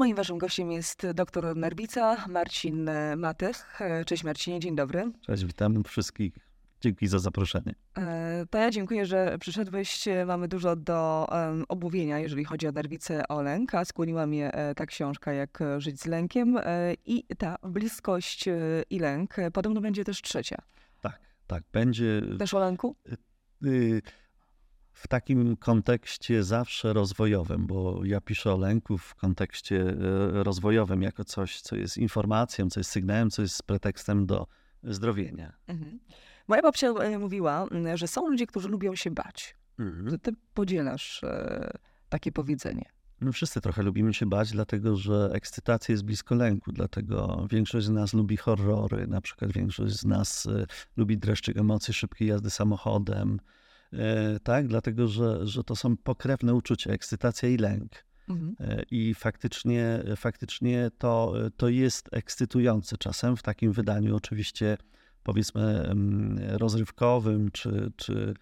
Moim waszym gościem jest doktor Nerwica, Marcin Matech. Cześć Marcinie, dzień dobry. Cześć, witam wszystkich. Dzięki za zaproszenie. E, to ja dziękuję, że przyszedłeś. Mamy dużo do omówienia, jeżeli chodzi o nerwicę, o lęk, a skłoniła mnie e, ta książka, jak żyć z lękiem. E, I ta bliskość i lęk. Podobno będzie też trzecia. Tak, tak, będzie. Też o lęku? Y, w takim kontekście zawsze rozwojowym, bo ja piszę o lęku w kontekście e, rozwojowym jako coś, co jest informacją, co jest sygnałem, co jest pretekstem do zdrowienia. Mhm. Moja babcia e, mówiła, że są ludzie, którzy lubią się bać. Mhm. Ty podzielasz e, takie powiedzenie. My wszyscy trochę lubimy się bać, dlatego że ekscytacja jest blisko lęku, dlatego większość z nas lubi horrory, na przykład większość z nas lubi dreszczyk emocji szybkiej jazdy samochodem, tak? Dlatego, że, że to są pokrewne uczucia, ekscytacja i lęk. Mhm. E, I faktycznie, faktycznie to, to jest ekscytujące czasem w takim wydaniu, oczywiście powiedzmy rozrywkowym, czy, czy,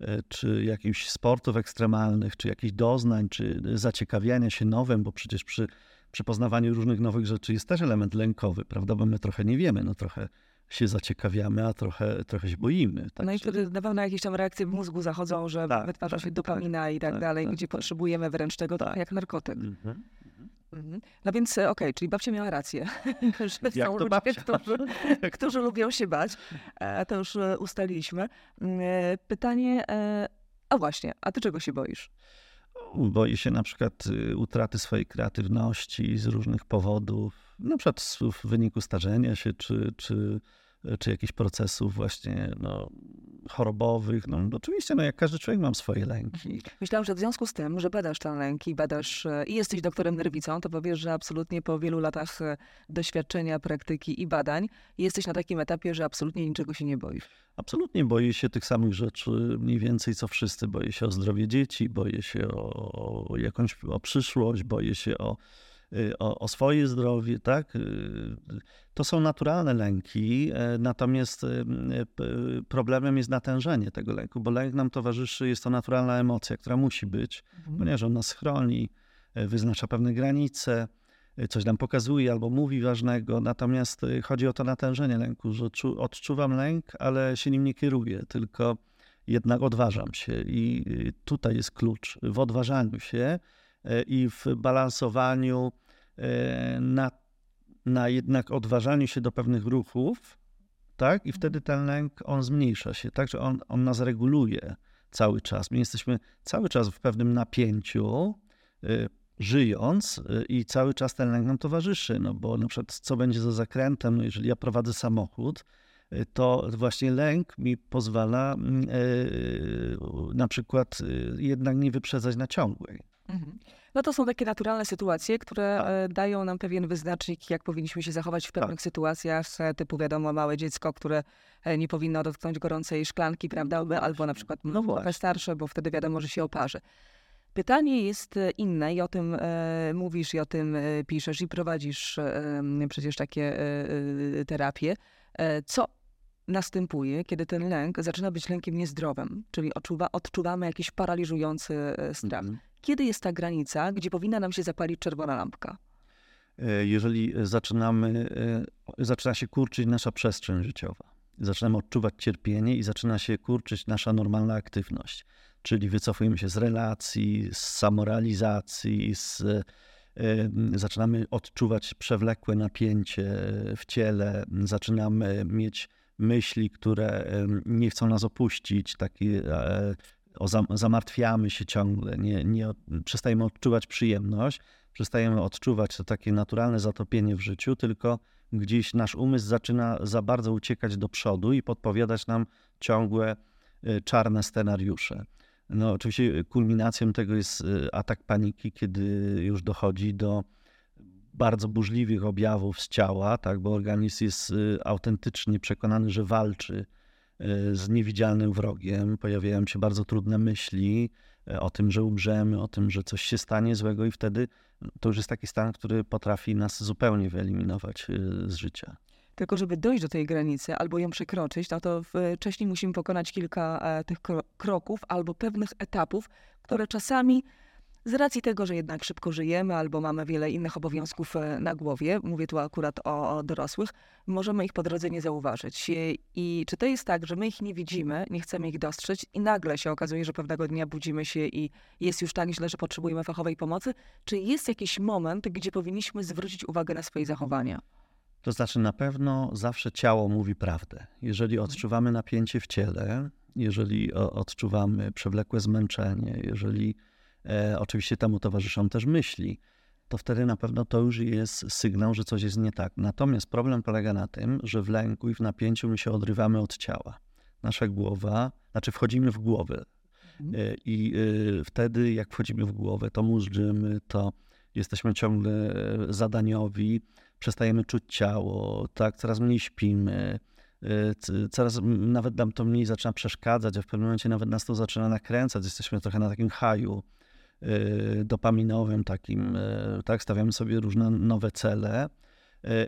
e, czy jakichś sportów ekstremalnych, czy jakichś doznań, czy zaciekawiania się nowym, bo przecież przy, przy poznawaniu różnych nowych rzeczy jest też element lękowy, prawda? Bo my trochę nie wiemy, no trochę się zaciekawiamy, a trochę, trochę się boimy. Tak? No i wtedy na pewno jakieś tam reakcje w mózgu zachodzą, że tak, wytwarza tak, się dopamina tak, i tak, tak dalej, tak, gdzie tak. potrzebujemy wręcz tego tak. jak narkotyk. Mhm, mhm. Mhm. No więc e, okej, okay, czyli babcia miała rację, że Jak są ludzie, którzy, którzy lubią się bać. E, to już e, ustaliliśmy. Mm, pytanie, a właśnie, a ty czego się boisz? Boję się na przykład y, utraty swojej kreatywności z różnych powodów, na przykład w wyniku starzenia się, czy, czy, czy jakichś procesów właśnie no, chorobowych. No, oczywiście, no, jak każdy człowiek mam swoje lęki. Myślałam, że w związku z tym, że badasz te lęki, badasz e, i jesteś doktorem nerwicą, to powiesz, że absolutnie po wielu latach e, doświadczenia, praktyki i badań jesteś na takim etapie, że absolutnie niczego się nie boisz. Absolutnie boję się tych samych rzeczy mniej więcej co wszyscy. Boję się o zdrowie dzieci, boję się o, jakąś o przyszłość, boję się o o, o, swoje zdrowie, tak? Y, to są naturalne lęki, e, natomiast y, problemem jest natężenie tego lęku, bo lęk nam towarzyszy, jest to naturalna emocja, która musi być, mhm. ponieważ on nas chroni, e, wyznacza pewne granice, e, coś nam pokazuje albo mówi ważnego, natomiast chodzi o to natężenie lęku, że odczuwam lęk, ale się nim nie kieruję, tylko jednak odważam się i tutaj jest klucz w odważaniu się, i w balansowaniu e, na, na jednak odważaniu się do pewnych ruchów, tak? I wtedy ten lęk, on zmniejsza się, tak? Że on, on nas reguluje cały czas. My jesteśmy cały czas w pewnym napięciu, e, żyjąc i cały czas ten lęk nam towarzyszy, no bo na przykład co będzie za zakrętem, no jeżeli ja prowadzę samochód, to właśnie lęk mi pozwala mm, na przykład jednak nie wyprzedzać na ciągłej. Mhm. No to są takie naturalne sytuacje, które tak. E, dają nam pewien wyznacznik, jak powinniśmy się zachować w pewnych tak. sytuacjach, e, typu wiadomo, małe dziecko, które e, nie powinno dotknąć gorącej szklanki, prawda, no albo na przykład no trochę starsze, bo wtedy wiadomo, że się oparzy. Pytanie jest inne i o tym e, mówisz, i o tym e, piszesz, i prowadzisz e, przecież takie terapie. co następuje, kiedy ten lęk zaczyna być lękiem niezdrowym, czyli odczuwa, odczuwamy jakiś paraliżujący strach. Mm -hmm. Kiedy jest ta granica, gdzie powinna nam się zapalić czerwona lampka? E, jeżeli zaczynamy, e, zaczyna się kurczyć nasza przestrzeń życiowa, zaczynamy odczuwać cierpienie i zaczyna się kurczyć nasza normalna aktywność, czyli wycofujemy się z relacji, z samorealizacji, z, e, zaczynamy odczuwać przewlekłe napięcie w ciele, zaczynamy mieć myśli, które nie chcą nas opuścić, takie o, zamartwiamy się ciągle, nie, nie przestajemy odczuwać przyjemność, przestajemy odczuwać to takie naturalne zatopienie w życiu, tylko gdzieś nasz umysł zaczyna za bardzo uciekać do przodu i podpowiadać nam ciągłe y, czarne scenariusze. No, oczywiście kulminacją tego jest y, atak paniki, kiedy już dochodzi do bardzo burzliwych objawów z ciała, tak, bo organizm jest y, autentycznie przekonany, że walczy z niewidzialnym wrogiem. Pojawiają się bardzo trudne myśli e, o tym, że umrzemy, o tym, że coś się stanie złego, i wtedy to już jest taki stan, który potrafi nas zupełnie wyeliminować e, z życia. Tylko, żeby dojść do tej granicy albo ją przekroczyć, no to wcześniej musimy pokonać kilka e, tych kroków albo pewnych etapów, które czasami z racji tego, że jednak szybko żyjemy albo mamy wiele innych obowiązków e, na głowie, mówię tu akurat o, dorosłych, możemy ich po drodze nie zauważyć. I, I czy to jest tak, że my ich nie widzimy, nie chcemy ich dostrzec i nagle się okazuje, że pewnego dnia budzimy się i jest już tak źle, że potrzebujemy fachowej pomocy? Czy jest jakiś moment, gdzie powinniśmy zwrócić uwagę na swoje zachowania? To znaczy, na pewno zawsze ciało mówi prawdę. Jeżeli odczuwamy napięcie w ciele, jeżeli odczuwamy przewlekłe zmęczenie, jeżeli e, oczywiście temu towarzyszą też myśli, to wtedy na pewno to już jest sygnał, że coś jest nie tak. Natomiast problem polega na tym, że w lęku i w napięciu my się odrywamy od ciała. Nasza głowa, znaczy wchodzimy w głowę. Mhm. E, I e, wtedy, jak wchodzimy w głowę, to móżdżymy, to jesteśmy ciągle zadaniowi, przestajemy czuć ciało, tak, coraz mniej śpimy, coraz nawet nam to mniej zaczyna przeszkadzać, a w pewnym momencie nawet nas to zaczyna nakręcać. Jesteśmy trochę na takim haju dopaminowym, takim, tak, stawiamy sobie różne nowe cele.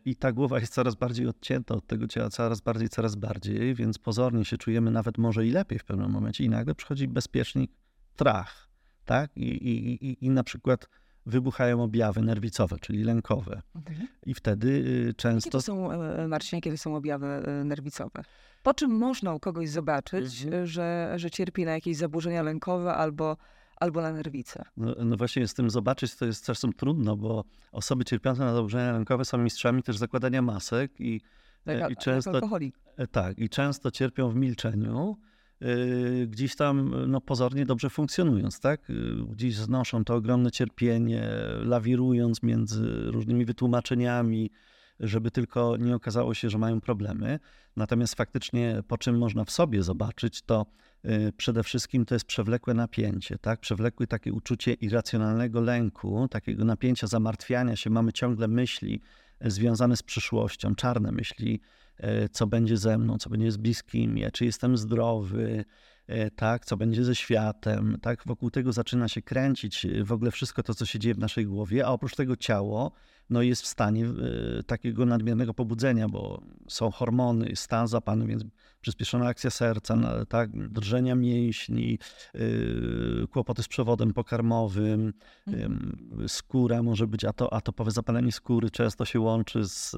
I ta głowa jest coraz bardziej odcięta od tego ciała, coraz bardziej, coraz bardziej, więc pozornie się czujemy nawet może i lepiej w pewnym momencie i nagle przychodzi bezpiecznik trach, tak? I, i, i, i na przykład wybuchają objawy nerwicowe, czyli lękowe. Mhm. I wtedy y, często... To są, e, e, Marcinie, kiedy są objawy e, nerwicowe? Po czym można u kogoś zobaczyć, mhm. że, że cierpi na jakieś zaburzenia lękowe albo albo na nerwice. No, no, właśnie z tym zobaczyć to jest czasem trudno, bo osoby cierpiące na zaburzenia lękowe są mistrzami też zakładania masek i, tak, i często... Alkoholik. Tak, i często cierpią w milczeniu, Y, gdzieś tam no, pozornie dobrze funkcjonując, tak? Gdzieś znoszą to ogromne cierpienie, lawirując między różnymi wytłumaczeniami, żeby tylko nie okazało się, że mają problemy. Natomiast faktycznie, po czym można w sobie zobaczyć, to y, przede wszystkim to jest przewlekłe napięcie, tak? Przewlekłe takie uczucie irracjonalnego lęku, takiego napięcia, zamartwiania się. Mamy ciągle myśli związane z przyszłością, czarne myśli, E, co będzie ze mną, co będzie z bliskimi, czy jestem zdrowy, e, tak, co będzie ze światem, tak, wokół tego zaczyna się kręcić e, w ogóle wszystko to, co się dzieje w naszej głowie, a oprócz tego ciało no jest w stanie y, takiego nadmiernego pobudzenia, bo są hormony, stan zapany, więc przyspieszona akcja serca, tak, drżenia mięśni, y, kłopoty z przewodem pokarmowym, mhm. skóra może być ato, atopowe zapalenie skóry, często się łączy z,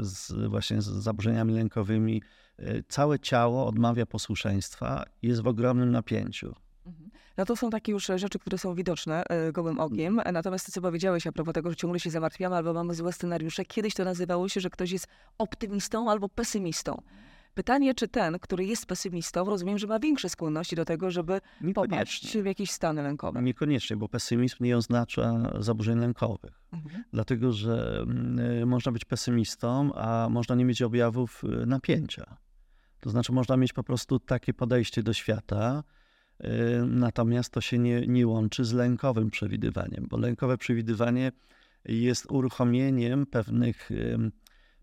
z właśnie z zaburzeniami lękowymi. Y, całe ciało odmawia posłuszeństwa, jest w ogromnym napięciu. Mhm. No to są takie już rzeczy, które są widoczne e, gołym okiem. Natomiast to, co powiedziałeś a propos tego, że ciągle się zamartwiamy albo mamy złe scenariusze, kiedyś to nazywało się, że ktoś jest optymistą albo pesymistą. Pytanie, czy ten, który jest pesymistą, rozumiem, że ma większe skłonności do tego, żeby popaść w jakieś stany lękowe. Niekoniecznie, bo pesymizm nie oznacza zaburzeń lękowych. Mhm. Dlatego, że y, można być pesymistą, a można nie mieć objawów y, napięcia. To znaczy, można mieć po prostu takie podejście do świata, Y, natomiast to się nie, nie łączy z lękowym przewidywaniem, bo lękowe przewidywanie jest uruchomieniem pewnych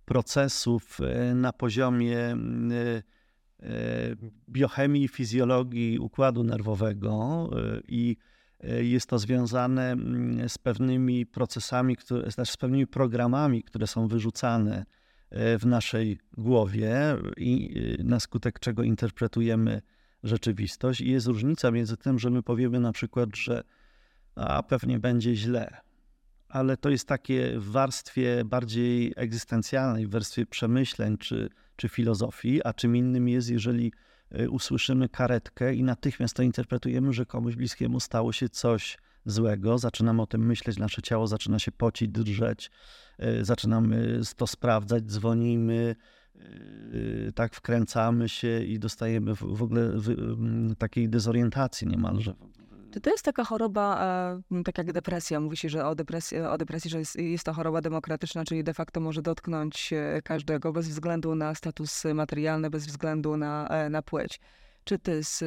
procesów y, na poziomie y, biochemii, fizjologii układu nerwowego i jest to związane z pewnymi procesami, które, znaczy z pewnymi programami, które są wyrzucane w naszej głowie i na skutek czego interpretujemy rzeczywistość. I jest różnica między tym, że my powiemy na przykład, że a pewnie będzie źle, ale to jest takie w warstwie bardziej egzystencjalnej, w warstwie przemyśleń czy, czy filozofii, a czym innym jest, jeżeli y, usłyszymy karetkę i natychmiast to interpretujemy, że komuś bliskiemu stało się coś złego, zaczynamy o tym myśleć, nasze ciało zaczyna się pocić, drżeć, y, zaczynamy to sprawdzać, dzwonimy, Yy, tak wkręcamy się i dostajemy w ogóle takiej dezorientacji niemalże. Czy to jest taka choroba, e, tak jak depresja? Mówi się, że o depresji, o depresji że jest, jest to choroba demokratyczna, czyli de facto może dotknąć e, każdego bez względu na status materialny, bez względu na, e, na płeć. Czy ty, z,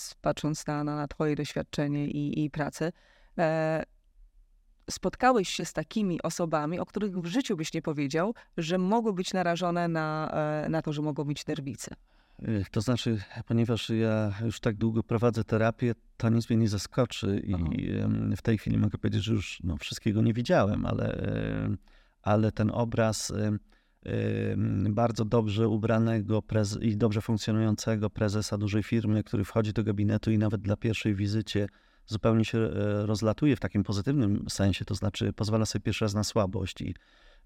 z, patrząc na, na twoje doświadczenie i, i pracę, spotkałeś się z takimi osobami, o których w życiu byś nie powiedział, że mogły być narażone na, e, na to, że mogą mieć nerwice? Y, to znaczy, ponieważ ja już tak długo prowadzę terapię, to nic mnie nie zaskoczy i Aha. w tej chwili mogę powiedzieć, że już no, wszystkiego nie widziałem, ale, ale ten obraz bardzo dobrze ubranego i dobrze funkcjonującego prezesa dużej firmy, który wchodzi do gabinetu i nawet dla pierwszej wizycie zupełnie się e, rozlatuje w takim pozytywnym sensie, to znaczy pozwala sobie pierwszy raz na słabość i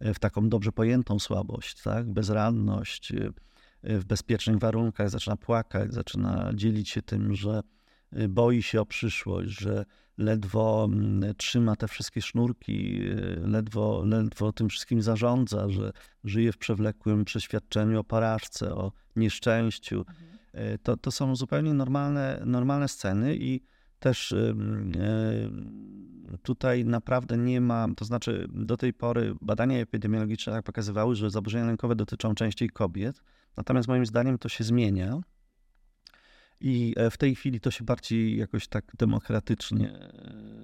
w taką dobrze pojętą słabość, tak? bezradność, w bezpiecznych warunkach, zaczyna płakać, zaczyna dzielić się tym, że boi się o przyszłość, że ledwo mm, trzyma te wszystkie sznurki, ledwo, ledwo tym wszystkim zarządza, że żyje w przewlekłym przeświadczeniu o porażce, o nieszczęściu. Mhm. To, to są zupełnie normalne, normalne sceny i też tutaj naprawdę nie ma, to znaczy do tej pory badania epidemiologiczne tak pokazywały, że zaburzenia lękowe dotyczą częściej kobiet, natomiast moim zdaniem to się zmienia. I e, w tej chwili to się bardziej jakoś tak demokratycznie.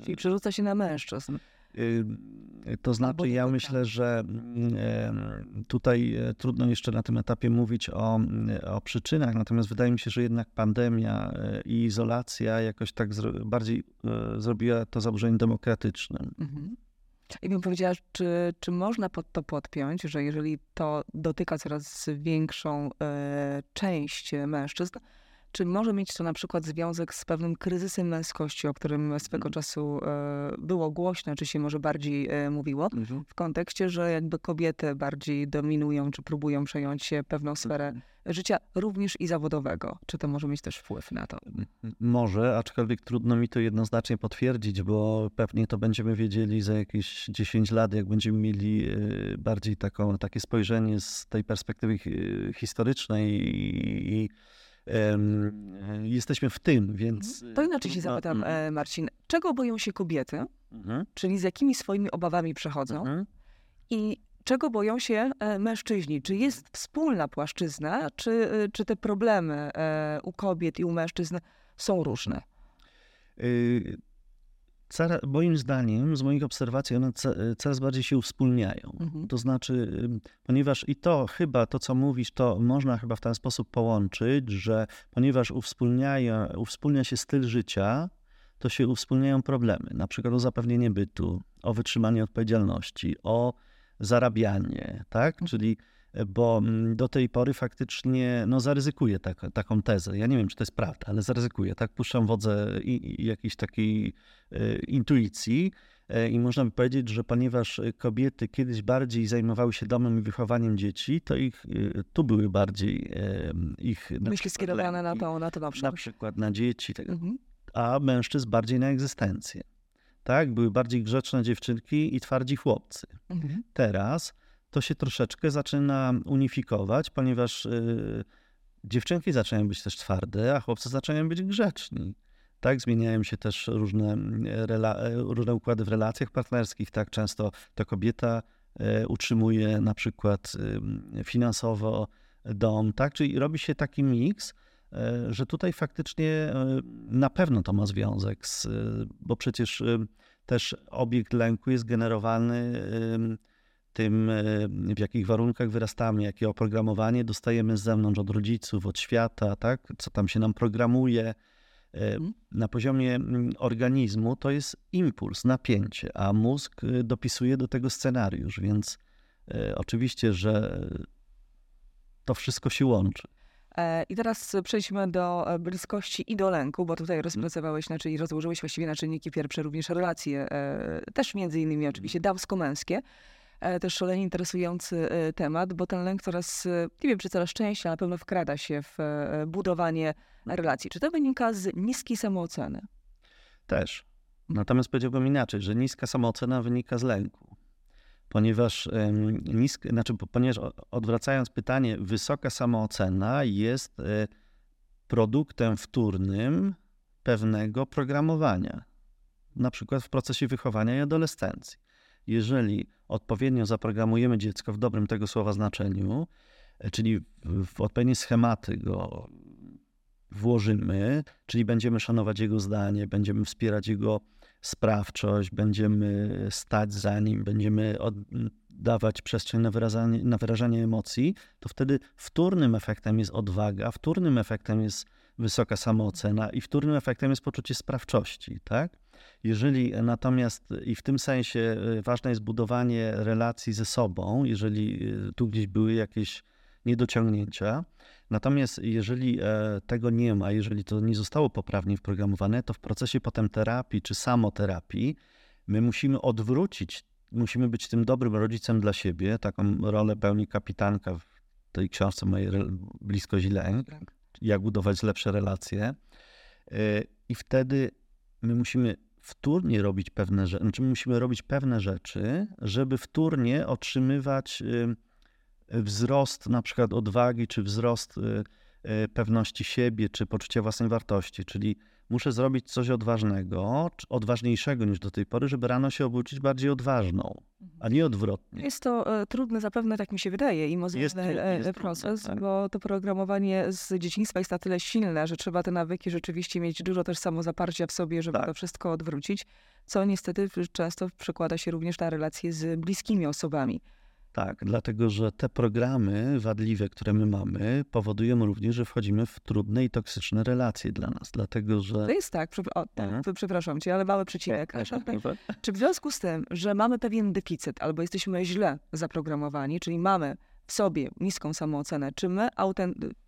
Czyli przerzuca się na mężczyzn. To znaczy, ja myślę, że mm, tutaj e, trudno jeszcze na tym etapie mówić o, mm, o przyczynach, natomiast wydaje mi się, że jednak pandemia e, i izolacja jakoś tak bardziej e, zrobiła to zaburzenie demokratycznym. Mhm. I bym powiedziała, czy, czy można pod to podpiąć, że jeżeli to dotyka coraz większą e, część mężczyzn, czy może mieć to na przykład związek z pewnym kryzysem męskości, o którym swego mhm. czasu e, było głośno, czy się może bardziej e, mówiło, mhm. w kontekście, że jakby kobiety bardziej dominują, czy próbują przejąć pewną sferę mhm. życia, również i zawodowego. Czy to może mieć też wpływ na to? Może, aczkolwiek trudno mi to jednoznacznie potwierdzić, bo pewnie to będziemy wiedzieli za jakieś 10 lat, jak będziemy mieli e, bardziej taką, takie spojrzenie z tej perspektywy historycznej i, i jesteśmy w tym, więc... Mhm. To inaczej się zapytam, mhm. Marcin. Czego boją się kobiety? Mhm. Czyli z jakimi swoimi obawami przechodzą? Mhm. I czego boją się e, mężczyźni? Czy jest wspólna płaszczyzna, czy, e, czy te problemy u kobiet i u mężczyzn są różne? Y, moim zdaniem, z moich obserwacji, one coraz bardziej się uwspólniają. Mhm. To znaczy, ponieważ i to chyba, to co mówisz, to można chyba w ten sposób połączyć, że ponieważ uwspólnia, uwspólnia się styl życia, to się uwspólniają problemy, na przykład o zapewnienie bytu, o wytrzymanie odpowiedzialności, o zarabianie, tak? Mhm. Czyli bo mm, do tej pory faktycznie no, zaryzykuję tak, taką tezę. Ja nie wiem, czy to jest prawda, ale zaryzykuję. Tak puszczam wodze i, i jakiejś takiej e, intuicji. E, I można by powiedzieć, że ponieważ kobiety kiedyś bardziej zajmowały się domem i wychowaniem dzieci, to ich e, tu były bardziej ich. Myśli skierowane na to, na to na przykład. Na przykład na dzieci, tak, mhm. a mężczyzn bardziej na egzystencję. Tak, były bardziej grzeczne dziewczynki i twardzi chłopcy. Mhm. Teraz to się troszeczkę zaczyna unifikować, ponieważ y, dziewczynki zaczynają być też twarde, a chłopcy zaczynają być grzeczni. Tak, zmieniają się też różne, mm, różne układy w relacjach partnerskich. Tak, często ta kobieta e, utrzymuje na przykład finansowo dom, tak, czyli robi się taki miks, e, że tutaj faktycznie e, na pewno to ma związek z, bo przecież też obiekt lęku jest generowany tym, e, w jakich warunkach wyrastamy, jakie oprogramowanie dostajemy z zewnątrz, od rodziców, od świata, tak? co tam się nam programuje. E, mhm. Na poziomie mm, organizmu to jest impuls, napięcie, a mózg e, dopisuje do tego scenariusz, więc oczywiście, że to wszystko się łączy. I teraz przejdźmy do bliskości i do lęku, bo tutaj mhm. rozpracowałeś, znaczy rozłożyłeś właściwie na czynniki pierwsze również relacje, też między innymi oczywiście damsko-męskie. E, też szalenie interesujący e, temat, bo ten lęk coraz, e, nie wiem czy coraz częściej, ale na pewno wkrada się w budowanie relacji. Czy to wynika z niskiej samooceny? Też. Natomiast powiedziałbym inaczej, że niska samoocena wynika z lęku. Ponieważ, nisk, znaczy, ponieważ odwracając pytanie, wysoka samoocena jest produktem wtórnym pewnego programowania, na przykład w procesie wychowania i adolescencji jeżeli odpowiednio zaprogramujemy dziecko w dobrym tego słowa znaczeniu, e, czyli w odpowiednie schematy go włożymy, czyli będziemy szanować jego zdanie, będziemy wspierać jego sprawczość, będziemy stać za nim, będziemy dawać przestrzeń na wyrażanie, na wyrażanie emocji, to wtedy wtórnym efektem jest odwaga, wtórnym efektem jest wysoka samoocena i wtórnym efektem jest poczucie sprawczości, tak? Jeżeli natomiast i w tym sensie y, ważne jest budowanie relacji ze sobą, jeżeli y, tu gdzieś były jakieś niedociągnięcia. Natomiast jeżeli e, tego nie ma, jeżeli to nie zostało poprawnie wprogramowane, to w procesie potem terapii czy samoterapii my musimy odwrócić, musimy być tym dobrym rodzicem dla siebie. Taką rolę pełni kapitanka w tej książce mojej Bliskość i lęk. Jak budować lepsze relacje. E, I wtedy my musimy wtórnie robić pewne rzeczy, znaczy musimy robić pewne rzeczy, żeby wtórnie otrzymywać wzrost na przykład odwagi, czy wzrost y, y, pewności siebie, czy poczucia własnej wartości. Czyli muszę zrobić coś odważnego, odważniejszego niż do tej pory, żeby rano się obudzić bardziej odważną, a nie odwrotnie. Jest to e, trudne zapewne, tak mi się wydaje, i mozolny e, proces, trudne, tak. bo to programowanie z dzieciństwa jest na tyle silne, że trzeba te nawyki rzeczywiście mieć dużo też samozaparcia w sobie, żeby tak. to wszystko odwrócić, co niestety często przekłada się również na relacje z bliskimi osobami. Tak, dlatego że te programy wadliwe, które my mamy, powodują również, że wchodzimy w trudne i toksyczne relacje dla nas. Dlatego, że. To jest tak, o, tak mhm. przepraszam cię, ale mały przecinek. Czy w związku z tym, że mamy pewien deficyt albo jesteśmy źle zaprogramowani, czyli mamy w sobie niską samoocenę, czy my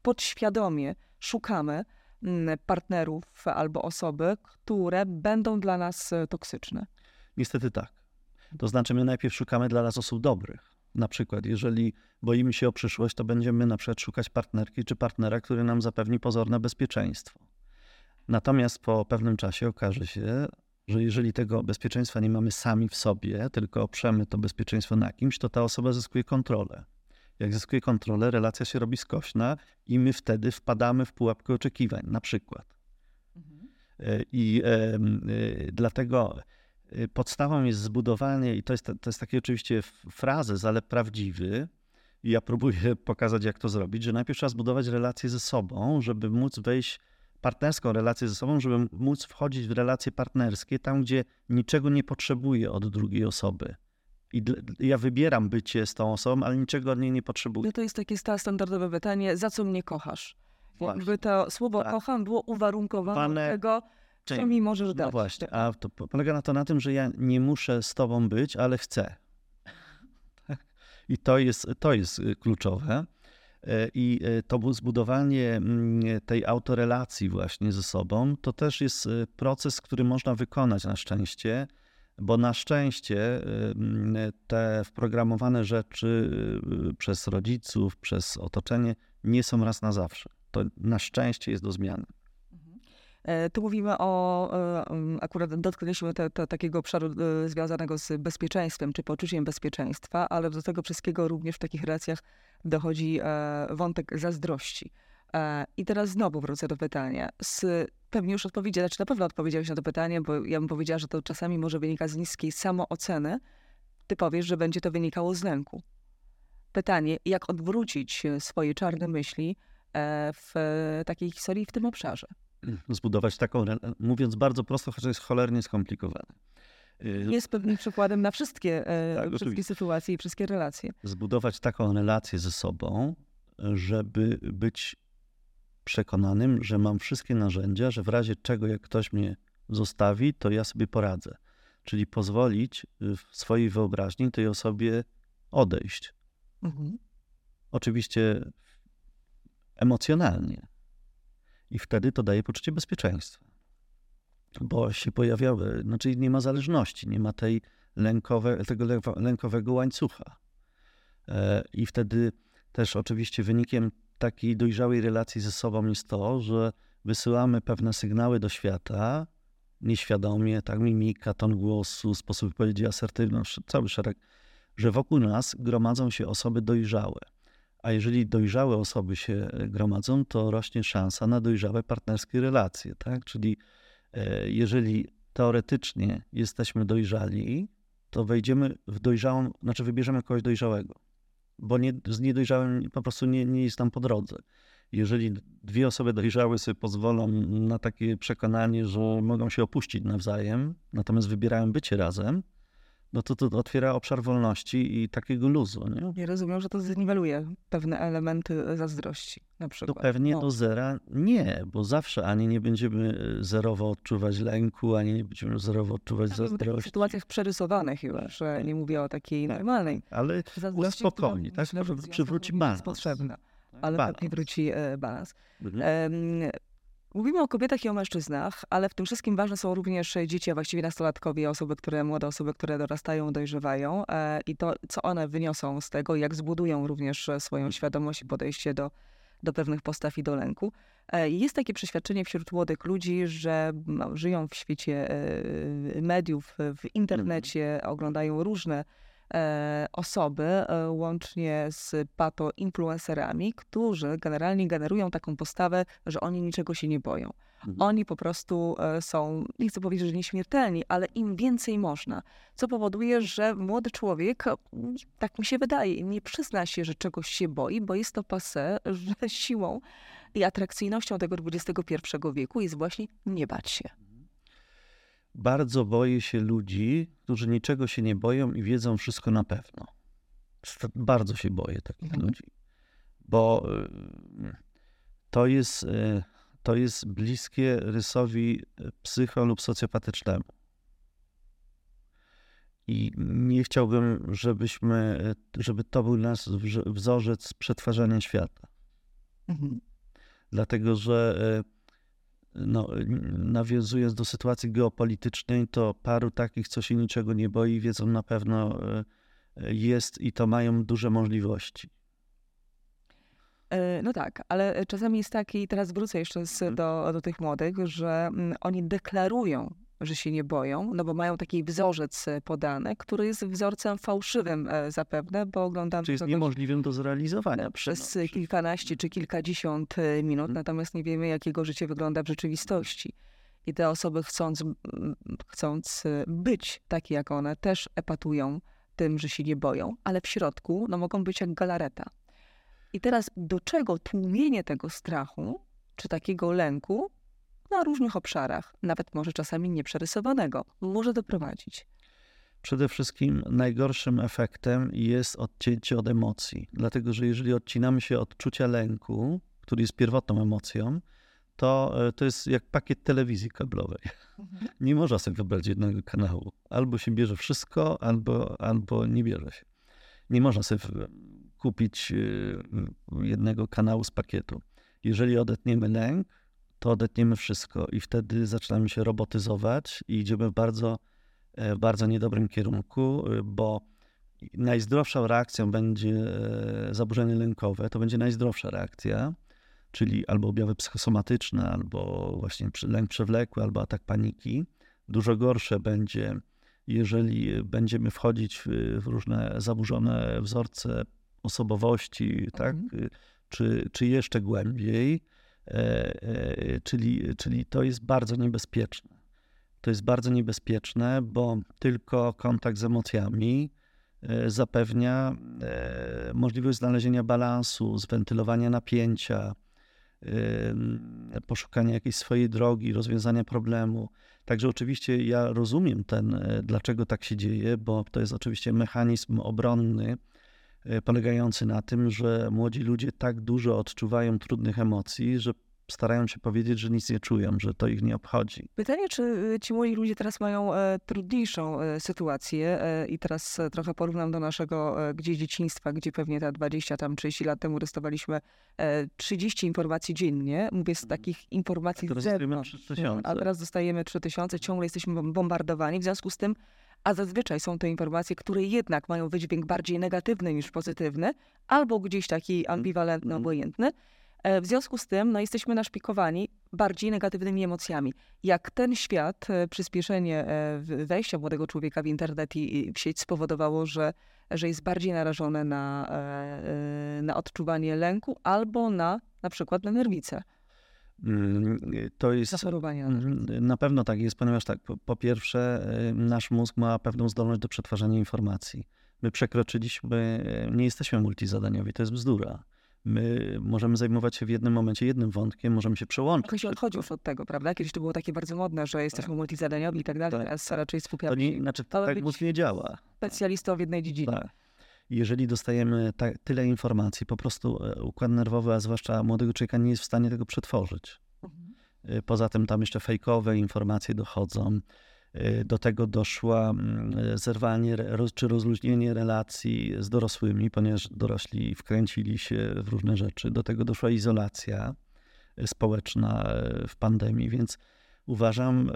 podświadomie szukamy mm, partnerów albo osoby, które będą dla nas e, toksyczne? Niestety tak. To znaczy, my najpierw szukamy dla nas osób dobrych. Na przykład, jeżeli boimy się o przyszłość, to będziemy na przykład szukać partnerki czy partnera, który nam zapewni pozorne bezpieczeństwo. Natomiast po pewnym czasie okaże się, że jeżeli tego bezpieczeństwa nie mamy sami w sobie, tylko oprzemy to bezpieczeństwo na kimś, to ta osoba zyskuje kontrolę. Jak zyskuje kontrolę, relacja się robi skośna i my wtedy wpadamy w pułapkę oczekiwań, na przykład. Mhm. E, I e, e, dlatego podstawą jest zbudowanie, i to jest, to jest taki oczywiście frazes, ale prawdziwy. I ja próbuję pokazać, jak to zrobić, że najpierw trzeba zbudować relacje ze sobą, żeby móc wejść, partnerską relację ze sobą, żeby móc wchodzić w relacje partnerskie tam, gdzie niczego nie potrzebuję od drugiej osoby. I ja wybieram bycie z tą osobą, ale niczego od niej nie potrzebuję. No to jest takie standardowe pytanie, za co mnie kochasz? Jakby to słowo tak. kocham było uwarunkowane tego, co mi możesz no dać? No właśnie, a to polega na to na tym, że ja nie muszę z tobą być, ale chcę. I to jest, to jest y, kluczowe. E, I e, to zbudowanie mm, tej autorelacji właśnie ze sobą, to też jest y, proces, który można wykonać na szczęście, bo na szczęście y, te wprogramowane rzeczy przez rodziców, przez otoczenie nie są raz na zawsze. To na szczęście jest do zmiany. E, tu mówimy o, e, akurat dotknęliśmy te, te, takiego obszaru e, związanego z bezpieczeństwem, czy poczuciem bezpieczeństwa, ale do tego wszystkiego również w takich relacjach dochodzi wątek zazdrości. I teraz znowu wrócę do pytania. Z, pewnie już odpowiedziałeś, znaczy na pewno odpowiedziałeś na to pytanie, bo ja bym powiedziała, że to czasami może wynikać z niskiej samooceny. Ty powiesz, że będzie to wynikało z lęku. Pytanie, jak odwrócić swoje czarne myśli w takiej historii w tym obszarze? Zbudować taką, mówiąc bardzo prosto, chociaż jest cholernie skomplikowane. Y, jest pewnym przykładem na wszystkie, e, tak, wszystkie sytuacje i wszystkie relacje. Zbudować taką relację ze sobą, żeby być przekonanym, że mam wszystkie narzędzia, że w razie czego, jak ktoś mnie zostawi, to ja sobie poradzę. Czyli pozwolić w swojej wyobraźni tej osobie odejść. Mhm. Oczywiście emocjonalnie, i wtedy to daje poczucie bezpieczeństwa. Bo się pojawiały, znaczy nie ma zależności, nie ma tej lękowe, tego lękowego łańcucha. E, I wtedy też oczywiście wynikiem takiej dojrzałej relacji ze sobą jest to, że wysyłamy pewne sygnały do świata, nieświadomie, tak, mimika, ton głosu, sposób wypowiedzi, asertywność, cały szereg, że wokół nas gromadzą się osoby dojrzałe. A jeżeli dojrzałe osoby się gromadzą, to rośnie szansa na dojrzałe partnerskie relacje, tak? Czyli e, jeżeli teoretycznie jesteśmy dojrzali, to wejdziemy w dojrzałą, znaczy wybierzemy kogoś dojrzałego, bo nie, z niedojrzałym po prostu nie, nie jest nam po drodze. Jeżeli dwie osoby dojrzałe sobie pozwolą na takie przekonanie, że mogą się opuścić nawzajem, natomiast wybierają bycie razem, no to to otwiera obszar wolności i takiego luzu, nie? Ja rozumiem, że to zniweluje pewne elementy zazdrości na To przykład. pewnie No. do zera nie, bo zawsze ani nie będziemy e, zerowo odczuwać lęku, ani nie będziemy zerowo odczuwać Tak, w takich zazdrości. sytuacjach przerysowanych już, że nie mówię o takiej Tak. normalnej Ale uspokoi, tak? myślę, że w Przywróci balans. jest potrzebna, ale balans. pewnie wróci e, balans. Mhm. Mówimy o kobietach i o mężczyznach, ale w tym wszystkim ważne są również dzieci, a właściwie nastolatkowie, osoby, które, młode osoby, które dorastają, dojrzewają e, i to, co one wyniosą z tego, jak zbudują również swoją świadomość i podejście do, do pewnych postaw i do lęku. E, Jest takie przeświadczenie wśród młodych ludzi, że no, żyją w świecie e, mediów, w internecie, oglądają różne osoby, e, łącznie z pato-influencerami, którzy generalnie generują taką postawę, że oni niczego się nie boją. Mhm. Oni po prostu e, są, nie chcę powiedzieć, że nieśmiertelni, ale im więcej można. Co powoduje, że młody człowiek, tak mi się wydaje, nie przyzna się, że czegoś się boi, bo jest to passe, że siłą i atrakcyjnością tego XXI wieku jest właśnie nie bać się. Bardzo boję się ludzi, którzy niczego się nie boją i wiedzą wszystko na pewno. Bardzo się boję takich Mhm. ludzi, bo y, to jest, y, to jest bliskie rysowi y, psycho lub socjopatycznemu. I nie chciałbym, żebyśmy, żeby to był nasz wzorzec przetwarzania świata. Mhm. Dlatego, że no, nawiązując do sytuacji geopolitycznej, to paru takich, co się niczego nie boi, wiedzą na pewno e, jest i to mają duże możliwości. E, No tak, ale czasami jest tak, i teraz wrócę jeszcze Mhm. do, do tych młodych, że mm, oni deklarują, że się nie boją, no bo mają taki wzorzec e, podany, który jest wzorcem fałszywym e, zapewne, bo oglądam Czy jest niemożliwym do zrealizowania. e, przez No, kilkanaście czy kilkadziesiąt minut, Mhm. natomiast nie wiemy, jak jego życie wygląda w rzeczywistości. I te osoby chcąc, chcąc być takie jak one, też epatują tym, że się nie boją, ale w środku no, mogą być jak galareta. I teraz do czego tłumienie tego strachu, czy takiego lęku na różnych obszarach, nawet może czasami nieprzerysowanego, może doprowadzić? Przede wszystkim najgorszym efektem jest odcięcie od emocji. Dlatego, że jeżeli odcinamy się od czucia lęku, który jest pierwotną emocją, to e, to jest jak pakiet telewizji kablowej. Nie można sobie wybrać jednego kanału. Albo się bierze wszystko, albo, albo nie bierze się. Nie można sobie kupić e, jednego kanału z pakietu. Jeżeli odetniemy lęk, to odetniemy wszystko i wtedy zaczynamy się robotyzować i idziemy w bardzo, e, bardzo niedobrym kierunku, e, bo najzdrowszą reakcją będzie e, zaburzenie lękowe, to będzie najzdrowsza reakcja, czyli albo objawy psychosomatyczne, albo właśnie lęk przewlekły, albo atak paniki. Dużo gorsze będzie, jeżeli będziemy wchodzić w, różne zaburzone wzorce osobowości, tak? czy, czy jeszcze głębiej, czyli, czyli to jest bardzo niebezpieczne. To jest bardzo niebezpieczne, bo tylko kontakt z emocjami e, zapewnia e, możliwość znalezienia balansu, zwentylowania napięcia, e, poszukania jakiejś swojej drogi, rozwiązania problemu. Także oczywiście ja rozumiem ten, e, dlaczego tak się dzieje, bo to jest oczywiście mechanizm obronny, e, polegający na tym, że młodzi ludzie tak dużo odczuwają trudnych emocji, że starają się powiedzieć, że nic nie czują, że to ich nie obchodzi. Pytanie, czy y, ci młodzi ludzie teraz mają e, trudniejszą e, sytuację e, i teraz e, trochę porównam do naszego e, gdzieś dzieciństwa, gdzie pewnie ta 20 tam 30 lat temu dostawaliśmy e, 30 informacji dziennie. Mówię z takich informacji teraz z dostajemy zewnątrz. 3000. A teraz dostajemy 3000, ciągle jesteśmy bom- bombardowani. W związku z tym, a zazwyczaj są to informacje, które jednak mają wydźwięk bardziej negatywny niż pozytywny, albo gdzieś taki ambiwalentny, Mhm. obojętny. E, W związku z tym no, jesteśmy naszpikowani bardziej negatywnymi emocjami. Jak ten świat, e, przyspieszenie e, wejścia młodego człowieka w internet i w sieć spowodowało, że, że jest bardziej narażony na, na odczuwanie lęku albo na na przykład na nerwice, Mm, To jest zachorowania. na. Mhm, Na pewno tak jest, ponieważ tak, po, po pierwsze, y, nasz mózg ma pewną zdolność do przetwarzania informacji. My przekroczyliśmy, y, nie jesteśmy multizadaniowi, to jest bzdura. My możemy zajmować się w jednym momencie jednym wątkiem, możemy się przełączyć. Trochę się odchodzi już od tego, prawda? Kiedyś to było takie bardzo modne, że jesteśmy multizadaniowi i tak dalej, Tak, teraz tak. raczej To skupiamy nie, się znaczy, Mamy tak mózg nie działa. specjalistą w jednej dziedzinie. Tak. Jeżeli dostajemy ta, tyle informacji, po prostu e, układ nerwowy, a zwłaszcza młodego człowieka, nie jest w stanie tego przetworzyć. Mhm. Y, Poza tym tam jeszcze fejkowe informacje dochodzą. Y, Do tego doszła mm, zerwanie czy rozluźnienie relacji z dorosłymi, ponieważ dorośli wkręcili się w różne rzeczy. Do tego doszła izolacja społeczna w pandemii, więc uważam,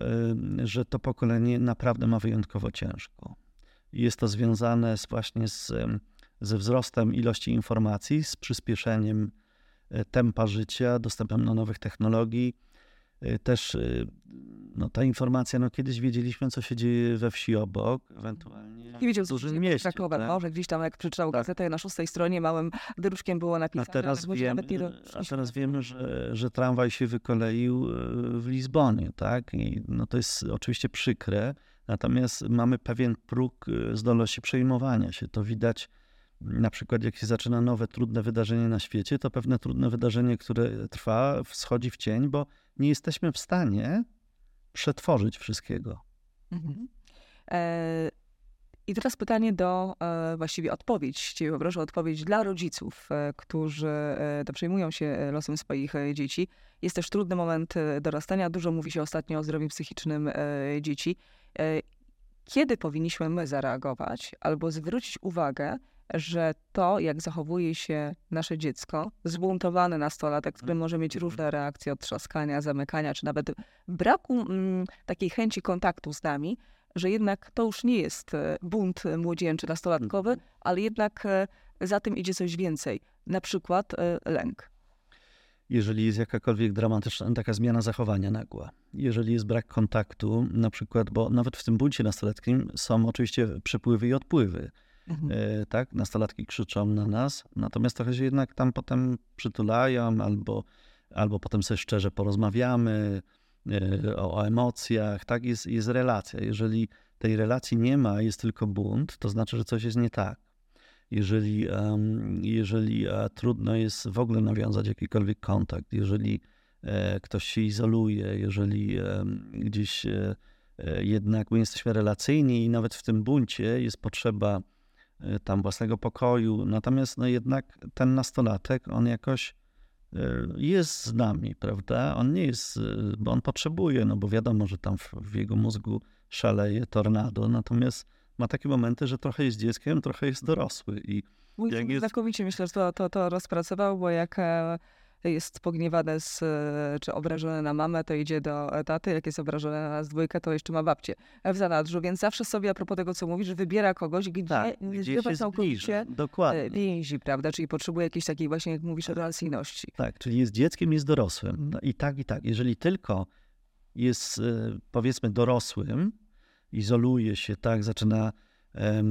że to pokolenie naprawdę ma wyjątkowo ciężko. Jest to związane z, właśnie z, ze wzrostem ilości informacji, z przyspieszeniem e, tempa życia, dostępem do nowych technologii. E, Też e, no, ta informacja, no kiedyś wiedzieliśmy, co się dzieje we wsi obok, ewentualnie Nie wiedział, w dużym mieście. Krakowa, tak? może gdzieś tam, jak przeczytał Tak. gazetę na szóstej stronie, małym druczkiem było A napisane. teraz, wiem, nawet nie a teraz do- wiemy, że, że tramwaj się wykoleił w Lizbonie, tak? I no to jest oczywiście przykre, natomiast mamy pewien próg e, zdolności przejmowania się. To widać na przykład, jak się zaczyna nowe, trudne wydarzenie na świecie, to pewne trudne wydarzenie, które trwa, schodzi w cień, bo nie jesteśmy w stanie przetworzyć wszystkiego. Mhm. E, I teraz pytanie do, e, właściwie odpowiedź, Ciebie poproszę odpowiedź dla rodziców, e, którzy e, przejmują się losem swoich dzieci. Jest też trudny moment dorastania, dużo mówi się ostatnio o zdrowiu psychicznym dzieci. E, Kiedy powinniśmy my zareagować albo zwrócić uwagę, że to, jak zachowuje się nasze dziecko, zbuntowane nastolatek, który może mieć różne reakcje od trzaskania, zamykania, czy nawet braku mm, takiej chęci kontaktu z nami, że jednak to już nie jest e, bunt młodzieńczy, nastolatkowy, ale jednak e, za tym idzie coś więcej, na przykład lęk. Jeżeli jest jakakolwiek dramatyczna taka zmiana zachowania nagła, jeżeli jest brak kontaktu, na przykład, bo nawet w tym buncie nastoletnim są oczywiście przepływy i odpływy, e, tak? Nastolatki krzyczą na nas, natomiast trochę się jednak tam potem przytulają albo, albo potem sobie szczerze porozmawiamy e, o, o emocjach, tak? Jest, jest relacja. Jeżeli tej relacji nie ma, jest tylko bunt, to znaczy, że coś jest nie tak jeżeli, jeżeli e, trudno jest w ogóle nawiązać jakikolwiek kontakt, jeżeli e, ktoś się izoluje, jeżeli gdzieś e, jednak my jesteśmy relacyjni i nawet w tym buncie jest potrzeba tam własnego pokoju, natomiast no jednak ten nastolatek, on jakoś jest z nami, prawda? On nie jest, bo on potrzebuje, no bo wiadomo, że tam w, w jego mózgu szaleje tornado, natomiast ma takie momenty, że trochę jest dzieckiem, trochę jest dorosły i Mój Jak jest- znakomicie myślę, że to, to, to rozpracował, bo jak e, jest pogniewany z, e, czy obrażony na mamę, to idzie do taty, jak jest obrażony na nas dwójkę, to jeszcze ma babcię w zanadrzu, więc zawsze sobie a propos tego, co mówisz, wybiera kogoś, gdzie tak, nie gdzie się całkowicie e, Dokładnie. więzi, prawda, czyli potrzebuje jakiejś takiej właśnie, jak mówisz, relacyjności. Tak, czyli jest dzieckiem, jest dorosłym. No I tak, i tak. Jeżeli tylko jest, e, powiedzmy, dorosłym, izoluje się, tak, zaczyna e, e,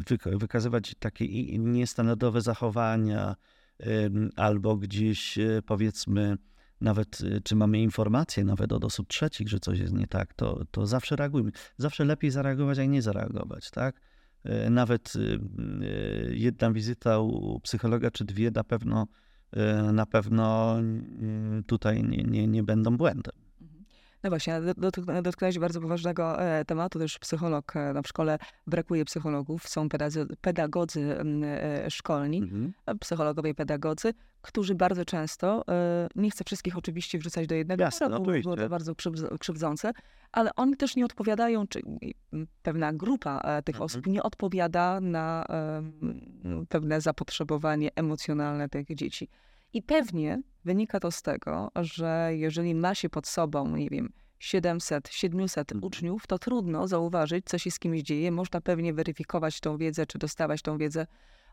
wyk- wykazywać takie niestandardowe zachowania, albo gdzieś, e, powiedzmy, nawet czy mamy informacje nawet od osób trzecich, że coś jest nie tak, to, to zawsze reagujmy. Zawsze lepiej zareagować, a nie zareagować, tak? Nawet jedna wizyta u psychologa czy dwie na pewno na pewno mm, tutaj nie, nie, nie będą błędem. No właśnie, do- dotyk- dotknąłeś bardzo poważnego e, tematu, też psycholog e, na w szkole, brakuje psychologów, są pedagodzy, e, szkolni, e, psychologowie pedagodzy, którzy bardzo często, nie chcę wszystkich oczywiście wrzucać do jednego Jasne, bo było to bardzo krzywdz- krzywdzące, ale oni też nie odpowiadają, czy pewna grupa tych Mhm. osób nie odpowiada na pewne zapotrzebowanie emocjonalne tych dzieci. I pewnie wynika to z tego, że jeżeli ma się pod sobą, nie wiem, 700, 700 Mhm. uczniów, to trudno zauważyć, co się z kimś dzieje. Można pewnie weryfikować tą wiedzę, czy dostawać tą wiedzę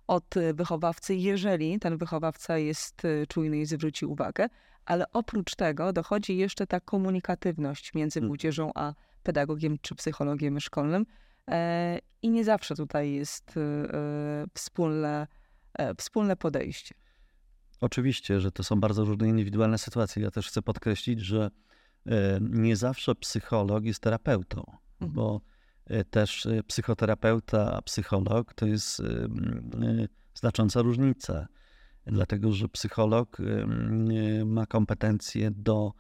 od y, wychowawcy, jeżeli ten wychowawca jest y, czujny i zwróci uwagę. Ale oprócz tego dochodzi jeszcze ta komunikatywność między Mhm. młodzieżą a pedagogiem czy psychologiem szkolnym. E, I nie zawsze tutaj jest y, wspólne, e, wspólne podejście. Oczywiście, że to są bardzo różne indywidualne sytuacje. Ja też chcę podkreślić, że e, nie zawsze psycholog jest terapeutą, Mhm. bo e, też e, psychoterapeuta, a psycholog to jest znacząca różnica. dlatego że psycholog ma kompetencje do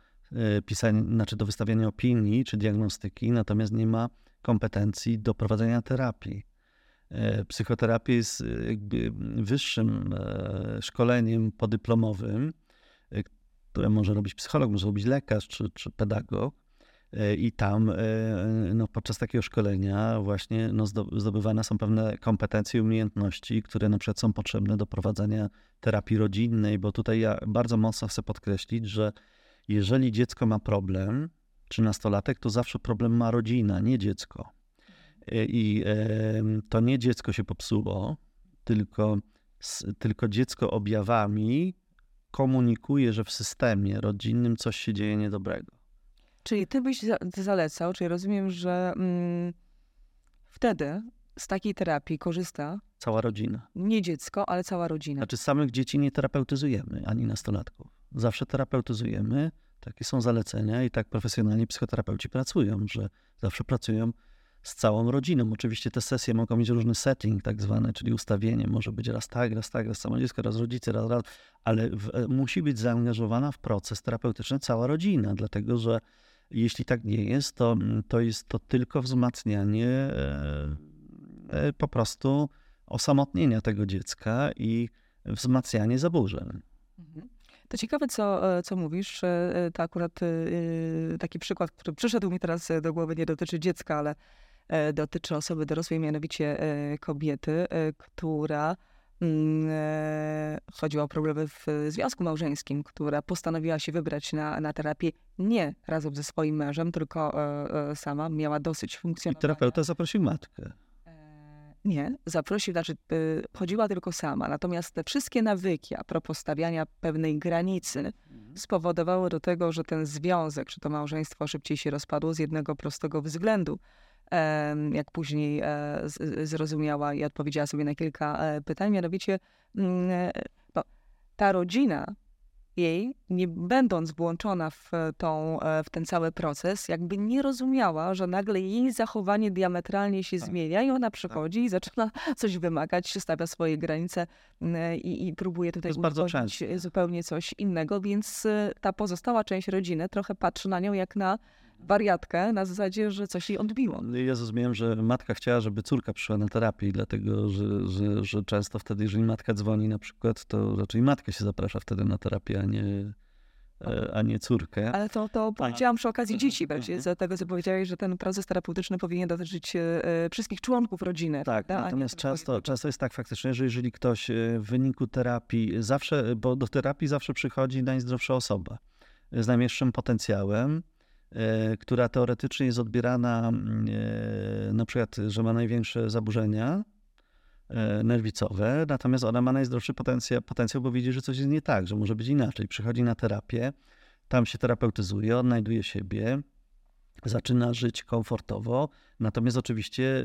pisania, znaczy do wystawiania opinii czy diagnostyki, natomiast nie ma kompetencji do prowadzenia terapii. Psychoterapia jest jakby wyższym szkoleniem podyplomowym, które może robić psycholog, może robić lekarz czy, czy pedagog. E, I tam e, no, podczas takiego szkolenia właśnie no, zdobywane są pewne kompetencje i umiejętności, które na przykład są potrzebne do prowadzenia terapii rodzinnej, bo tutaj ja bardzo mocno chcę podkreślić, że jeżeli dziecko ma problem, czy nastolatek, to zawsze problem ma rodzina, nie dziecko. E, I to nie dziecko się popsuło, tylko, tylko dziecko objawami komunikuje, że w systemie rodzinnym coś się dzieje niedobrego. Czyli ty byś zalecał, czyli rozumiem, że mm, wtedy z takiej terapii korzysta cała rodzina. Nie dziecko, ale cała rodzina. Znaczy samych dzieci nie terapeutyzujemy, ani nastolatków. Zawsze terapeutyzujemy, takie są zalecenia i tak profesjonalni psychoterapeuci pracują, że zawsze pracują z całą rodziną. Oczywiście te sesje mogą mieć różny setting, tak zwany, czyli ustawienie. Może być raz tak, raz tak, raz samo dziecko, raz rodzice, raz, raz, ale w, e, musi być zaangażowana w proces terapeutyczny cała rodzina, dlatego że jeśli tak nie jest, to, to jest to tylko wzmacnianie e, e, po prostu osamotnienia tego dziecka i wzmacnianie zaburzeń. Mhm. To ciekawe, co, co mówisz. To akurat taki przykład, który przyszedł mi teraz do głowy, nie dotyczy dziecka, ale E, dotyczy osoby dorosłej, mianowicie e, kobiety, e, która mm, chodziło o problemy w związku małżeńskim, która postanowiła się wybrać na, na terapię nie razem ze swoim mężem, tylko sama, miała dosyć funkcjonowania. I terapeuta zaprosił matkę. Nie, zaprosił, znaczy chodziła tylko sama. Natomiast te wszystkie nawyki a propos stawiania pewnej granicy mhm. spowodowały do tego, że ten związek, czy to małżeństwo szybciej się rozpadło z jednego prostego względu jak później e, zrozumiała i odpowiedziała sobie na kilka e, pytań. Mianowicie mm, e, no, ta rodzina jej, nie będąc włączona w, tą, w ten cały proces, jakby nie rozumiała, że nagle jej zachowanie diametralnie się tak. zmienia i ona tak. przychodzi tak. i zaczyna coś wymagać, stawia swoje granice i, i próbuje tutaj uzyskać zupełnie coś innego, więc ta pozostała część rodziny trochę patrzy na nią jak na wariatkę na zasadzie, że coś jej odbiło. Ja zrozumiałem, że matka chciała, żeby córka przyszła na terapię, dlatego że, że, że często wtedy, jeżeli matka dzwoni na przykład, to raczej matkę się zaprasza wtedy na terapię, a nie, e, a nie córkę. Ale to, to powiedziałam przy okazji dzieci, bardziej z tego, co powiedziałeś, że ten proces terapeutyczny powinien dotyczyć e, wszystkich członków rodziny. Tak, prawda? natomiast często, często jest tak faktycznie, że jeżeli ktoś e, w wyniku terapii zawsze, bo do terapii zawsze przychodzi najzdrowsza osoba z najmniejszym potencjałem, E, która teoretycznie jest odbierana mm, e, na przykład, że ma największe zaburzenia e, nerwicowe, natomiast ona ma najzdrowszy potencjał, potencjał, bo widzi, że coś jest nie tak, że może być inaczej. Przychodzi na terapię, tam się terapeutyzuje, odnajduje siebie, zaczyna żyć komfortowo, natomiast oczywiście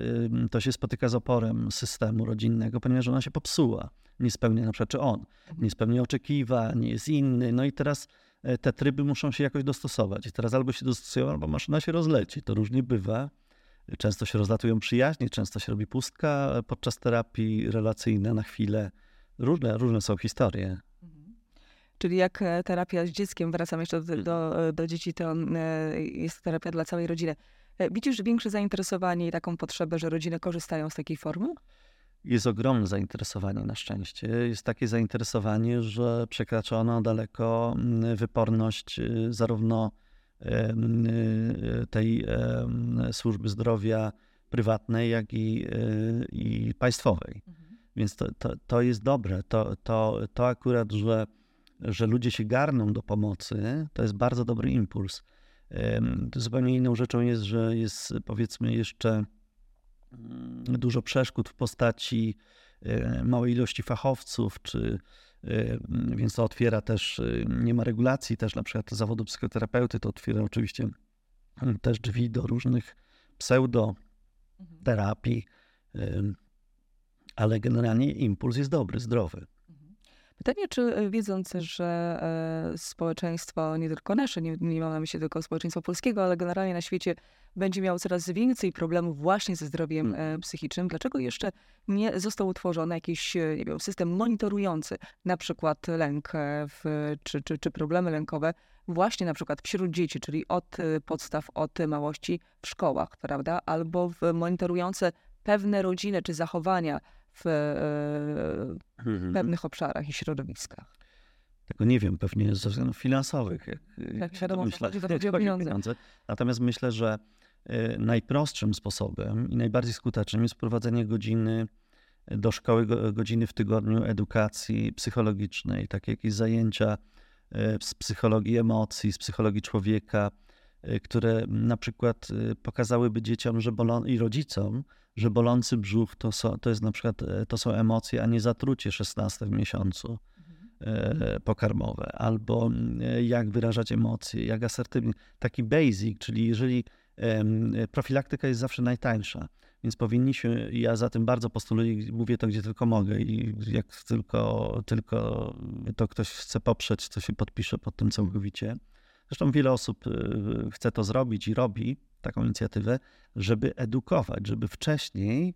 to się spotyka z oporem systemu rodzinnego, ponieważ ona się popsuła. Nie spełnia na przykład, czy on, nie spełnia oczekiwań, jest inny, no i teraz E, te tryby muszą się jakoś dostosować. I teraz albo się dostosują, albo maszyna się rozleci. To różnie bywa. Często się rozlatują przyjaźnie, często się robi pustka podczas terapii relacyjnej na chwilę. Różne, różne są historie. Mhm. Czyli jak e, terapia z dzieckiem, wracam jeszcze do, do, do dzieci, to e, jest terapia dla całej rodziny. Widzisz większe zainteresowanie i taką potrzebę, że rodziny korzystają z takiej formy? Jest ogromne zainteresowanie na szczęście. Jest takie zainteresowanie, że przekraczono daleko mm, wyporność y, zarówno y, tej służby zdrowia prywatnej, jak i, y, i państwowej. Mhm. Więc to, to, to jest dobre. To, to, to akurat, że, że ludzie się garną do pomocy, to jest bardzo dobry impuls. Zupełnie inną rzeczą jest, że jest powiedzmy jeszcze dużo przeszkód w postaci e, małej ilości fachowców, czy, e, więc to otwiera też, e, nie ma regulacji też na przykład zawodu psychoterapeuty, to otwiera oczywiście też drzwi do różnych pseudoterapii, ale generalnie impuls jest dobry, zdrowy. Pytanie, czy e, wiedząc, że e, społeczeństwo, nie tylko nasze, nie, nie mam na myśli tylko społeczeństwa polskiego, ale generalnie na świecie będzie miało coraz więcej problemów właśnie ze zdrowiem e, psychicznym, dlaczego jeszcze nie został utworzony jakiś nie wiem, system monitorujący na przykład lęk w, czy, czy, czy problemy lękowe właśnie na przykład wśród dzieci, czyli od podstaw, od małości w szkołach, prawda? Albo w monitorujące pewne rodziny czy zachowania w, e, mhm. pewnych obszarach i środowiskach. Tego nie wiem, pewnie ze względów finansowych. Jak, tak, wiadomo, myślę, że chodzi o pieniądze. pieniądze. Natomiast myślę, że e, najprostszym sposobem i najbardziej skutecznym jest wprowadzenie godziny do szkoły, godziny w tygodniu edukacji psychologicznej, takie jakieś zajęcia e, z psychologii emocji, z psychologii człowieka, które na przykład pokazałyby dzieciom że bolą, i rodzicom, że bolący brzuch to, są, to jest na przykład e, to są emocje, a nie zatrucie 16 w miesiącu e, pokarmowe, albo jak wyrażać emocje, jak asertywnie. Taki basic, czyli jeżeli profilaktyka jest zawsze najtańsza, więc powinniśmy, ja za tym bardzo postuluję, mówię to gdzie tylko mogę i jak tylko, tylko to ktoś chce poprzeć, to się podpisze pod tym całkowicie. Zresztą wiele osób chce to zrobić i robi, taką inicjatywę, żeby edukować, żeby wcześniej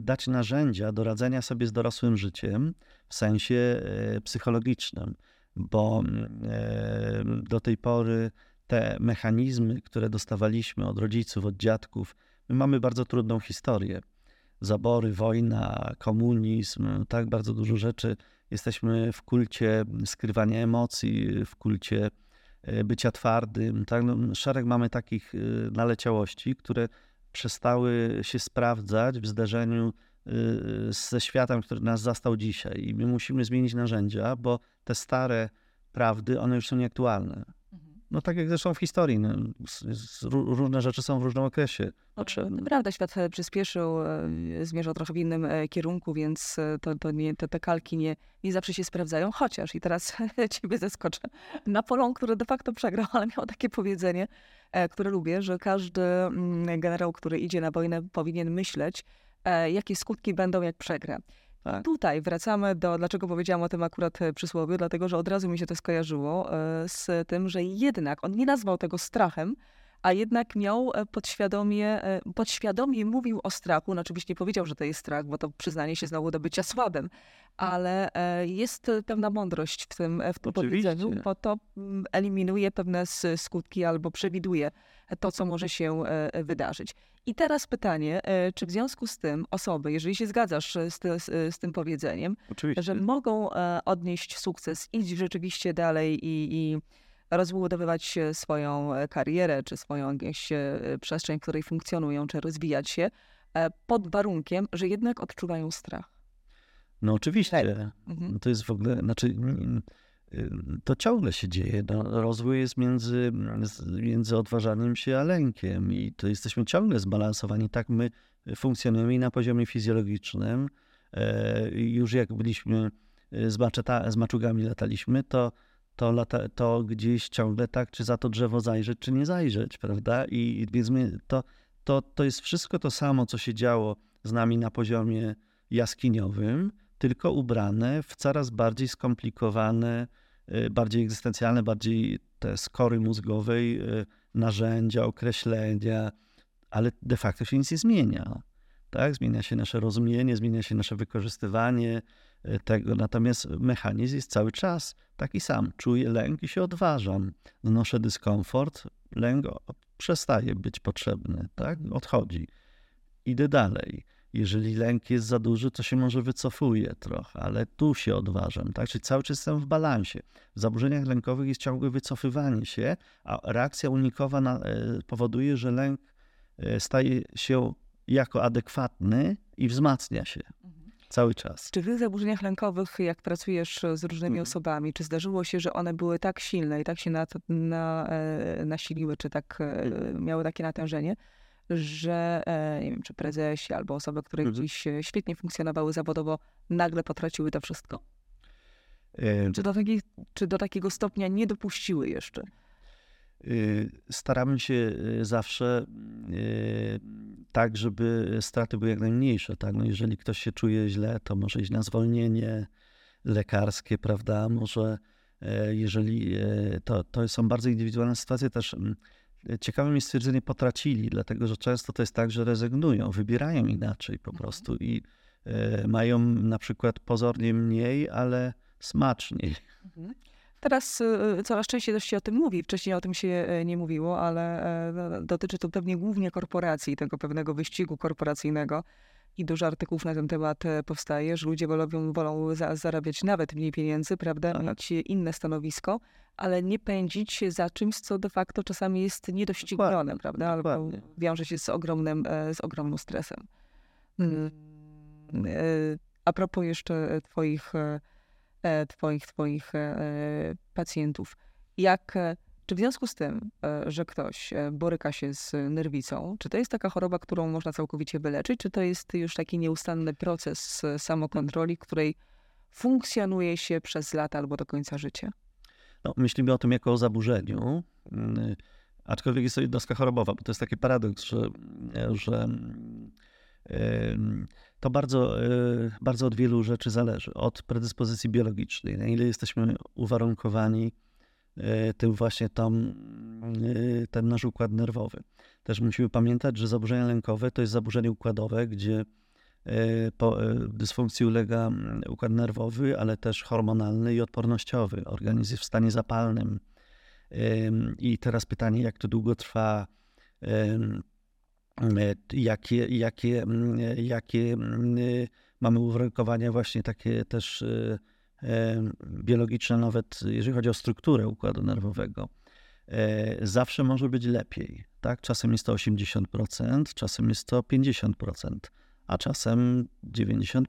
dać narzędzia do radzenia sobie z dorosłym życiem w sensie e, psychologicznym, bo e, do tej pory te mechanizmy, które dostawaliśmy od rodziców, od dziadków, my mamy bardzo trudną historię. Zabory, wojna, komunizm, tak bardzo dużo rzeczy. Jesteśmy w kulcie skrywania emocji, w kulcie E, bycia twardym. Tak? No, szereg mamy takich e, naleciałości, które przestały się sprawdzać w zderzeniu e, ze światem, który nas zastał dzisiaj. I my musimy zmienić narzędzia, bo te stare prawdy, one już są nieaktualne. No tak jak zresztą w historii, no, różne rzeczy są w różnym okresie. Znaczy, prawda, świat przyspieszył, e, zmierzał trochę w innym e, kierunku, więc e, to, to nie, te, te kalki nie, nie zawsze się sprawdzają, chociaż i teraz ciebie zaskoczę. Napoleon, który de facto przegrał, ale miał takie powiedzenie, które lubię, że każdy mm, generał, który idzie na wojnę, powinien myśleć, jakie skutki będą, jak przegra. Tak. Tutaj wracamy do, dlaczego powiedziałam o tym akurat e, przysłowiu, dlatego że od razu mi się to skojarzyło e, z tym, że jednak on nie nazwał tego strachem, a jednak miał e, podświadomie, podświadomie mówił o strachu. No oczywiście nie powiedział, że to jest strach, bo to przyznanie się znowu do bycia słabym, ale jest pewna mądrość w tym, w tym powiedzeniu, bo to mm, eliminuje pewne skutki albo przewiduje to, co może się wydarzyć. I teraz pytanie, e, czy w związku z tym osoby, jeżeli się zgadzasz z, z, z tym powiedzeniem, Oczywiście. że mogą e, odnieść sukces, iść rzeczywiście dalej i, i rozbudowywać swoją e, karierę, czy swoją jakąś przestrzeń, w której funkcjonują, czy rozwijać się, pod warunkiem, że jednak odczuwają strach. No oczywiście. Mhm. No to jest w ogóle, znaczy to ciągle się dzieje. No, rozwój jest między, między odważaniem się a lękiem i to jesteśmy ciągle zbalansowani. Tak my funkcjonujemy i na poziomie fizjologicznym. E, już jak byliśmy e, z, maczeta, z maczugami lataliśmy, to, to, lata, to gdzieś ciągle tak, czy za to drzewo zajrzeć, czy nie zajrzeć, prawda? I więc my, to, to, to jest wszystko to samo, co się działo z nami na poziomie jaskiniowym, tylko ubrane w coraz bardziej skomplikowane, y, bardziej egzystencjalne, bardziej te skory mózgowej, y, narzędzia, określenia, ale de facto się nic nie zmienia. Tak? Zmienia się nasze rozumienie, zmienia się nasze wykorzystywanie tego, natomiast mechanizm jest cały czas taki sam. Czuję lęk i się odważam. Znoszę dyskomfort, lęk przestaje być potrzebny, tak? odchodzi. Idę dalej jeżeli lęk jest za duży, to się może wycofuje trochę, ale tu się odważam, tak? Czyli cały czas jestem w balansie. W zaburzeniach lękowych jest ciągłe wycofywanie się, a reakcja unikowa na, e, powoduje, że lęk e, staje się jako adekwatny i wzmacnia się mhm. Cały czas. Czy w tych zaburzeniach lękowych, jak pracujesz z różnymi mhm. osobami, czy zdarzyło się, że one były tak silne i tak się na, na, e, nasiliły, czy tak mhm. miały takie natężenie, że e, nie wiem, czy prezesi albo osoby, które mhm. gdzieś e, świetnie funkcjonowały zawodowo, nagle potraciły to wszystko? E... Czy, do taki, czy do takiego stopnia nie dopuściły jeszcze? E, staramy się zawsze tak, żeby straty były jak najmniejsze. Tak? No jeżeli ktoś się czuje źle, to może iść na zwolnienie, lekarskie, prawda? Może e, jeżeli e, to, to są bardzo indywidualne sytuacje, też mm, ciekawe mi stwierdzenie potracili, dlatego że często to jest tak, że rezygnują, wybierają inaczej po prostu i mają na przykład pozornie mniej, ale smaczniej. Mhm. Teraz y, coraz częściej też się o tym mówi. Wcześniej o tym się e, nie mówiło, ale e, dotyczy to pewnie głównie korporacji, tego pewnego wyścigu korporacyjnego. I dużo artykułów na ten temat e, powstaje, że ludzie wolą, wolą za, zarabiać nawet mniej pieniędzy, prawda, tak. mieć inne stanowisko, ale nie pędzić się za czymś, co de facto czasami jest niedoścignione, Dokładnie. prawda, albo wiąże się z ogromnym, z ogromnym stresem. Hmm. A propos jeszcze twoich twoich, twoich e, pacjentów. Jak, e, czy w związku z tym, że ktoś boryka się z nerwicą, czy to jest taka choroba, którą można całkowicie wyleczyć, czy to jest już taki nieustanny proces samokontroli, której funkcjonuje się przez lata albo do końca życia? No, myślimy o tym jako o zaburzeniu, mm, aczkolwiek jest to jednostka chorobowa, bo to jest taki paradoks, że, że to bardzo, e, bardzo od wielu rzeczy zależy. Od predyspozycji biologicznej, na ile jesteśmy uwarunkowani e, tym właśnie tam, e, ten nasz układ nerwowy. Też musimy pamiętać, że zaburzenia lękowe to jest zaburzenie układowe, gdzie dysfunkcji ulega układ nerwowy, ale też hormonalny i odpornościowy. Organizm jest w stanie zapalnym. I teraz pytanie, jak to długo trwa, jakie, jakie, jakie mm, mamy uwarunkowania właśnie takie też e, e, biologiczne, nawet jeżeli chodzi o strukturę układu nerwowego. Zawsze może być lepiej. Tak? Czasem jest to 80%, czasem jest to 50%, a czasem 95%.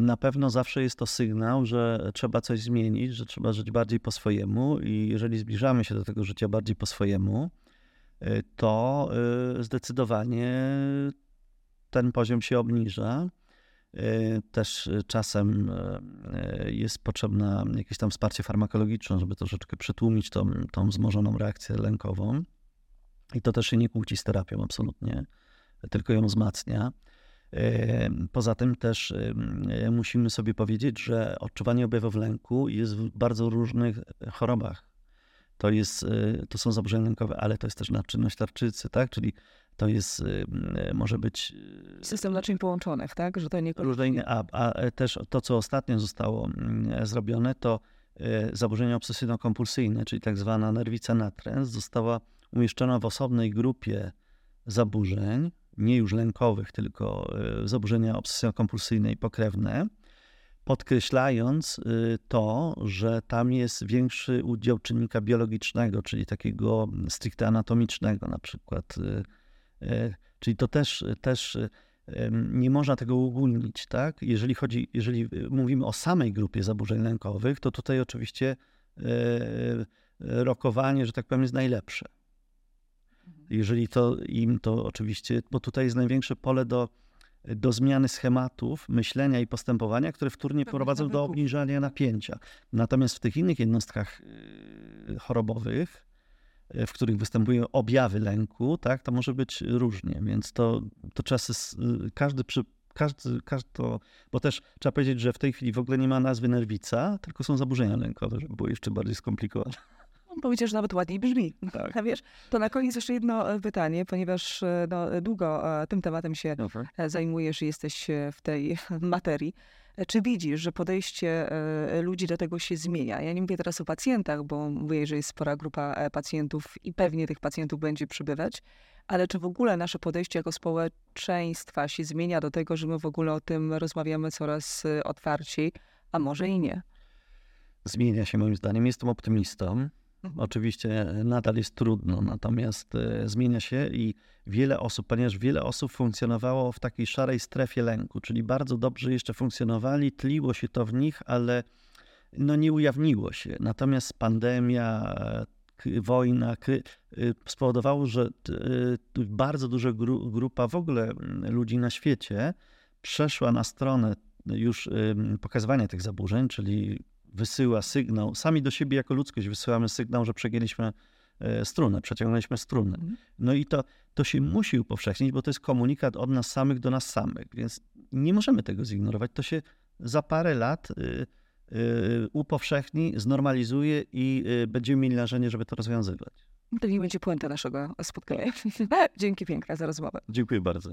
Na pewno zawsze jest to sygnał, że trzeba coś zmienić, że trzeba żyć bardziej po swojemu, i jeżeli zbliżamy się do tego życia bardziej po swojemu, to y, zdecydowanie ten poziom się obniża. Y, też czasem jest potrzebne jakieś tam wsparcie farmakologiczne, żeby troszeczkę przytłumić tą, tą wzmożoną reakcję lękową. I to też się nie kłóci z terapią absolutnie, tylko ją wzmacnia. Poza tym też musimy sobie powiedzieć, że odczuwanie objawów lęku jest w bardzo różnych chorobach to, jest, y, to są zaburzenia lękowe, ale to jest też naczynność tarczycy, tak? Czyli to jest, y, y, może być... System naczyń połączonych, tak? Że to nie... A, a też to, co ostatnio zostało mm, zrobione, to zaburzenia obsesyjno-kompulsyjne, czyli tak zwana nerwica natręt, została umieszczona w osobnej grupie zaburzeń, nie już lękowych, tylko zaburzenia obsesyjno-kompulsyjne i pokrewne, podkreślając y, to, że tam jest większy udział czynnika biologicznego, czyli takiego stricte anatomicznego na przykład. Y, y, czyli to też, też nie można tego uogólnić, tak? Jeżeli chodzi, jeżeli mówimy o samej grupie zaburzeń lękowych, to tutaj oczywiście rokowanie, że tak powiem, jest najlepsze. Mhm. Jeżeli to im to oczywiście, bo tutaj jest największe pole do do zmiany schematów myślenia i postępowania, które wtórnie prowadzą do obniżania napięcia. Natomiast w tych innych jednostkach y, chorobowych, y, w których występują objawy lęku, tak, to może być różnie, więc to, to czasy, y, każdy przy, każdy, każdy to, bo też trzeba powiedzieć, że w tej chwili w ogóle nie ma nazwy nerwica, tylko są zaburzenia lękowe, żeby było jeszcze bardziej skomplikowane. Powiedział, że nawet ładniej brzmi. Tak. A wiesz, to na koniec jeszcze jedno e, pytanie, ponieważ e, no, długo e, tym tematem się okay. zajmujesz i jesteś w tej materii. Czy widzisz, że podejście ludzi do tego się zmienia? Ja nie mówię teraz o pacjentach, bo mówię, że jest spora grupa pacjentów i pewnie tych pacjentów będzie przybywać, ale czy w ogóle nasze podejście jako społeczeństwa się zmienia do tego, że my w ogóle o tym rozmawiamy coraz otwarciej, a może i nie? Zmienia się moim zdaniem. Jestem optymistą. Oczywiście e, nadal jest trudno, natomiast e, zmienia się i wiele osób, ponieważ wiele osób funkcjonowało w takiej szarej strefie lęku, czyli bardzo dobrze jeszcze funkcjonowali, tliło się to w nich, ale no nie ujawniło się. Natomiast pandemia, wojna spowodowało, że bardzo duża grupa w ogóle ludzi na świecie przeszła na stronę już pokazywania tych zaburzeń, czyli wysyła sygnał, sami do siebie jako ludzkość wysyłamy sygnał, że przegięliśmy e, strunę, przeciągnęliśmy strunę. Mhm. No i to, to się musi upowszechnić, bo to jest komunikat od nas samych do nas samych, więc nie możemy tego zignorować. To się za parę lat y, y, upowszechni, znormalizuje i y, będziemy mieli narzędzie, żeby to rozwiązywać. To nie będzie puenta naszego spotkania. Dzięki piękne za rozmowę. Dziękuję bardzo.